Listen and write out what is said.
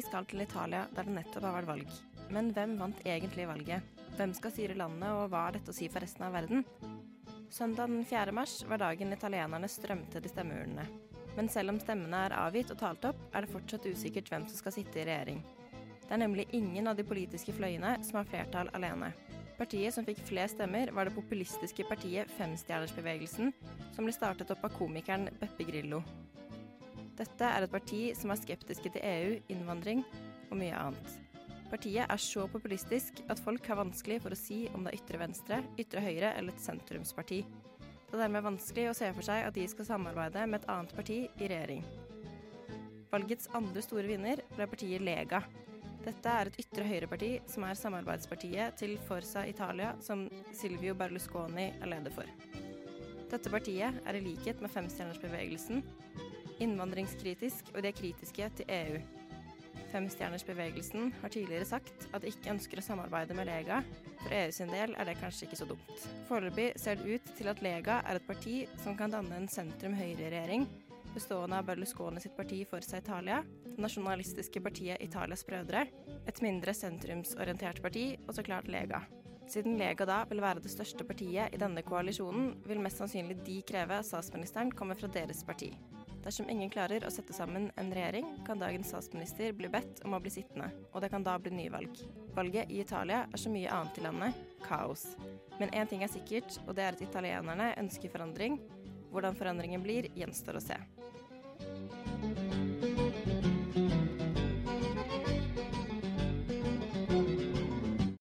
Vi skal til Italia, der det nettopp har vært valg. Men hvem vant egentlig valget? Hvem skal styre landet, og hva har dette å si for resten av verden? Søndag den 4. mars var dagen italienerne strømte til stemmeurnene. Men selv om stemmene er avgitt og talt opp, er det fortsatt usikkert hvem som skal sitte i regjering. Det er nemlig ingen av de politiske fløyene som har flertall alene. Partiet som fikk flest stemmer, var det populistiske partiet Femstjernersbevegelsen, som ble startet opp av komikeren Beppe Grillo. Dette er et parti som er skeptiske til EU, innvandring og mye annet. Partiet er så populistisk at folk har vanskelig for å si om det er ytre venstre, ytre høyre eller et sentrumsparti. Det er dermed vanskelig å se for seg at de skal samarbeide med et annet parti i regjering. Valgets andre store vinner ble partiet Lega. Dette er et ytre høyreparti som er samarbeidspartiet til Forza Italia, som Silvio Berlusconi er leder for. Dette partiet er i likhet med Femstjernersbevegelsen innvandringskritisk, og de er kritiske til EU. Femstjernersbevegelsen har tidligere sagt at de ikke ønsker å samarbeide med Lega. For EU sin del er det kanskje ikke så dumt. Foreløpig ser det ut til at Lega er et parti som kan danne en sentrum-høyre-regjering, bestående av Berlusconi sitt parti Forza Italia, det nasjonalistiske partiet Italias Brødre, et mindre sentrumsorientert parti og så klart Lega. Siden Lega da vil være det største partiet i denne koalisjonen, vil mest sannsynlig de kreve at statsministeren kommer fra deres parti. Dersom ingen klarer å sette sammen en regjering, kan dagens statsminister bli bedt om å bli sittende, og det kan da bli nyvalg. Valget i Italia er så mye annet i landet kaos. Men én ting er sikkert, og det er at italienerne ønsker forandring. Hvordan forandringen blir, gjenstår å se.